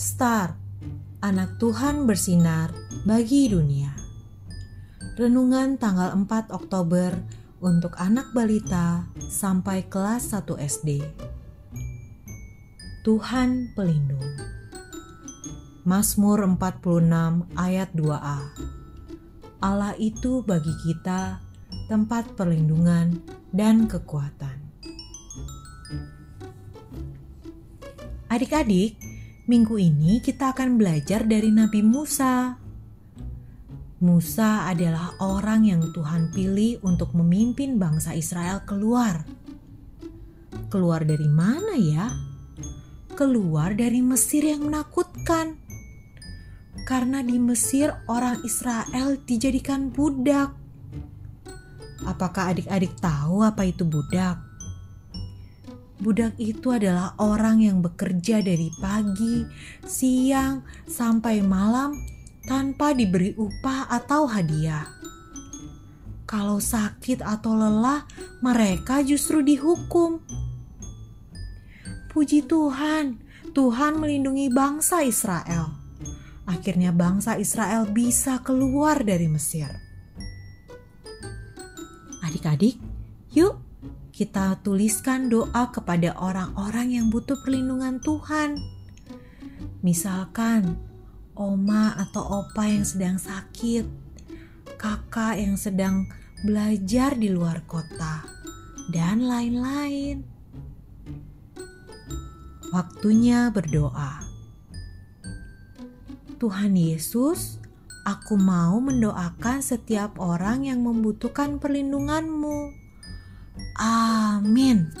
Star, anak Tuhan bersinar bagi dunia. Renungan tanggal 4 Oktober untuk anak balita sampai kelas 1 SD. Tuhan pelindung. Mazmur 46 ayat 2a. Allah itu bagi kita tempat perlindungan dan kekuatan. Adik-adik, minggu ini kita akan belajar dari Nabi Musa. Musa adalah orang yang Tuhan pilih untuk memimpin bangsa Israel keluar. Keluar dari mana ya? Keluar dari Mesir yang menakutkan. Karena di Mesir orang Israel dijadikan budak. Apakah adik-adik tahu apa itu budak? Budak itu adalah orang yang bekerja dari pagi, siang, sampai malam tanpa diberi upah atau hadiah. Kalau sakit atau lelah, mereka justru dihukum. Puji Tuhan, Tuhan melindungi bangsa Israel. Akhirnya, bangsa Israel bisa keluar dari Mesir. Adik-adik, yuk kita tuliskan doa kepada orang-orang yang butuh perlindungan Tuhan. Misalkan oma atau opa yang sedang sakit, kakak yang sedang belajar di luar kota, dan lain-lain. Waktunya berdoa. Tuhan Yesus, aku mau mendoakan setiap orang yang membutuhkan perlindunganmu. Amin.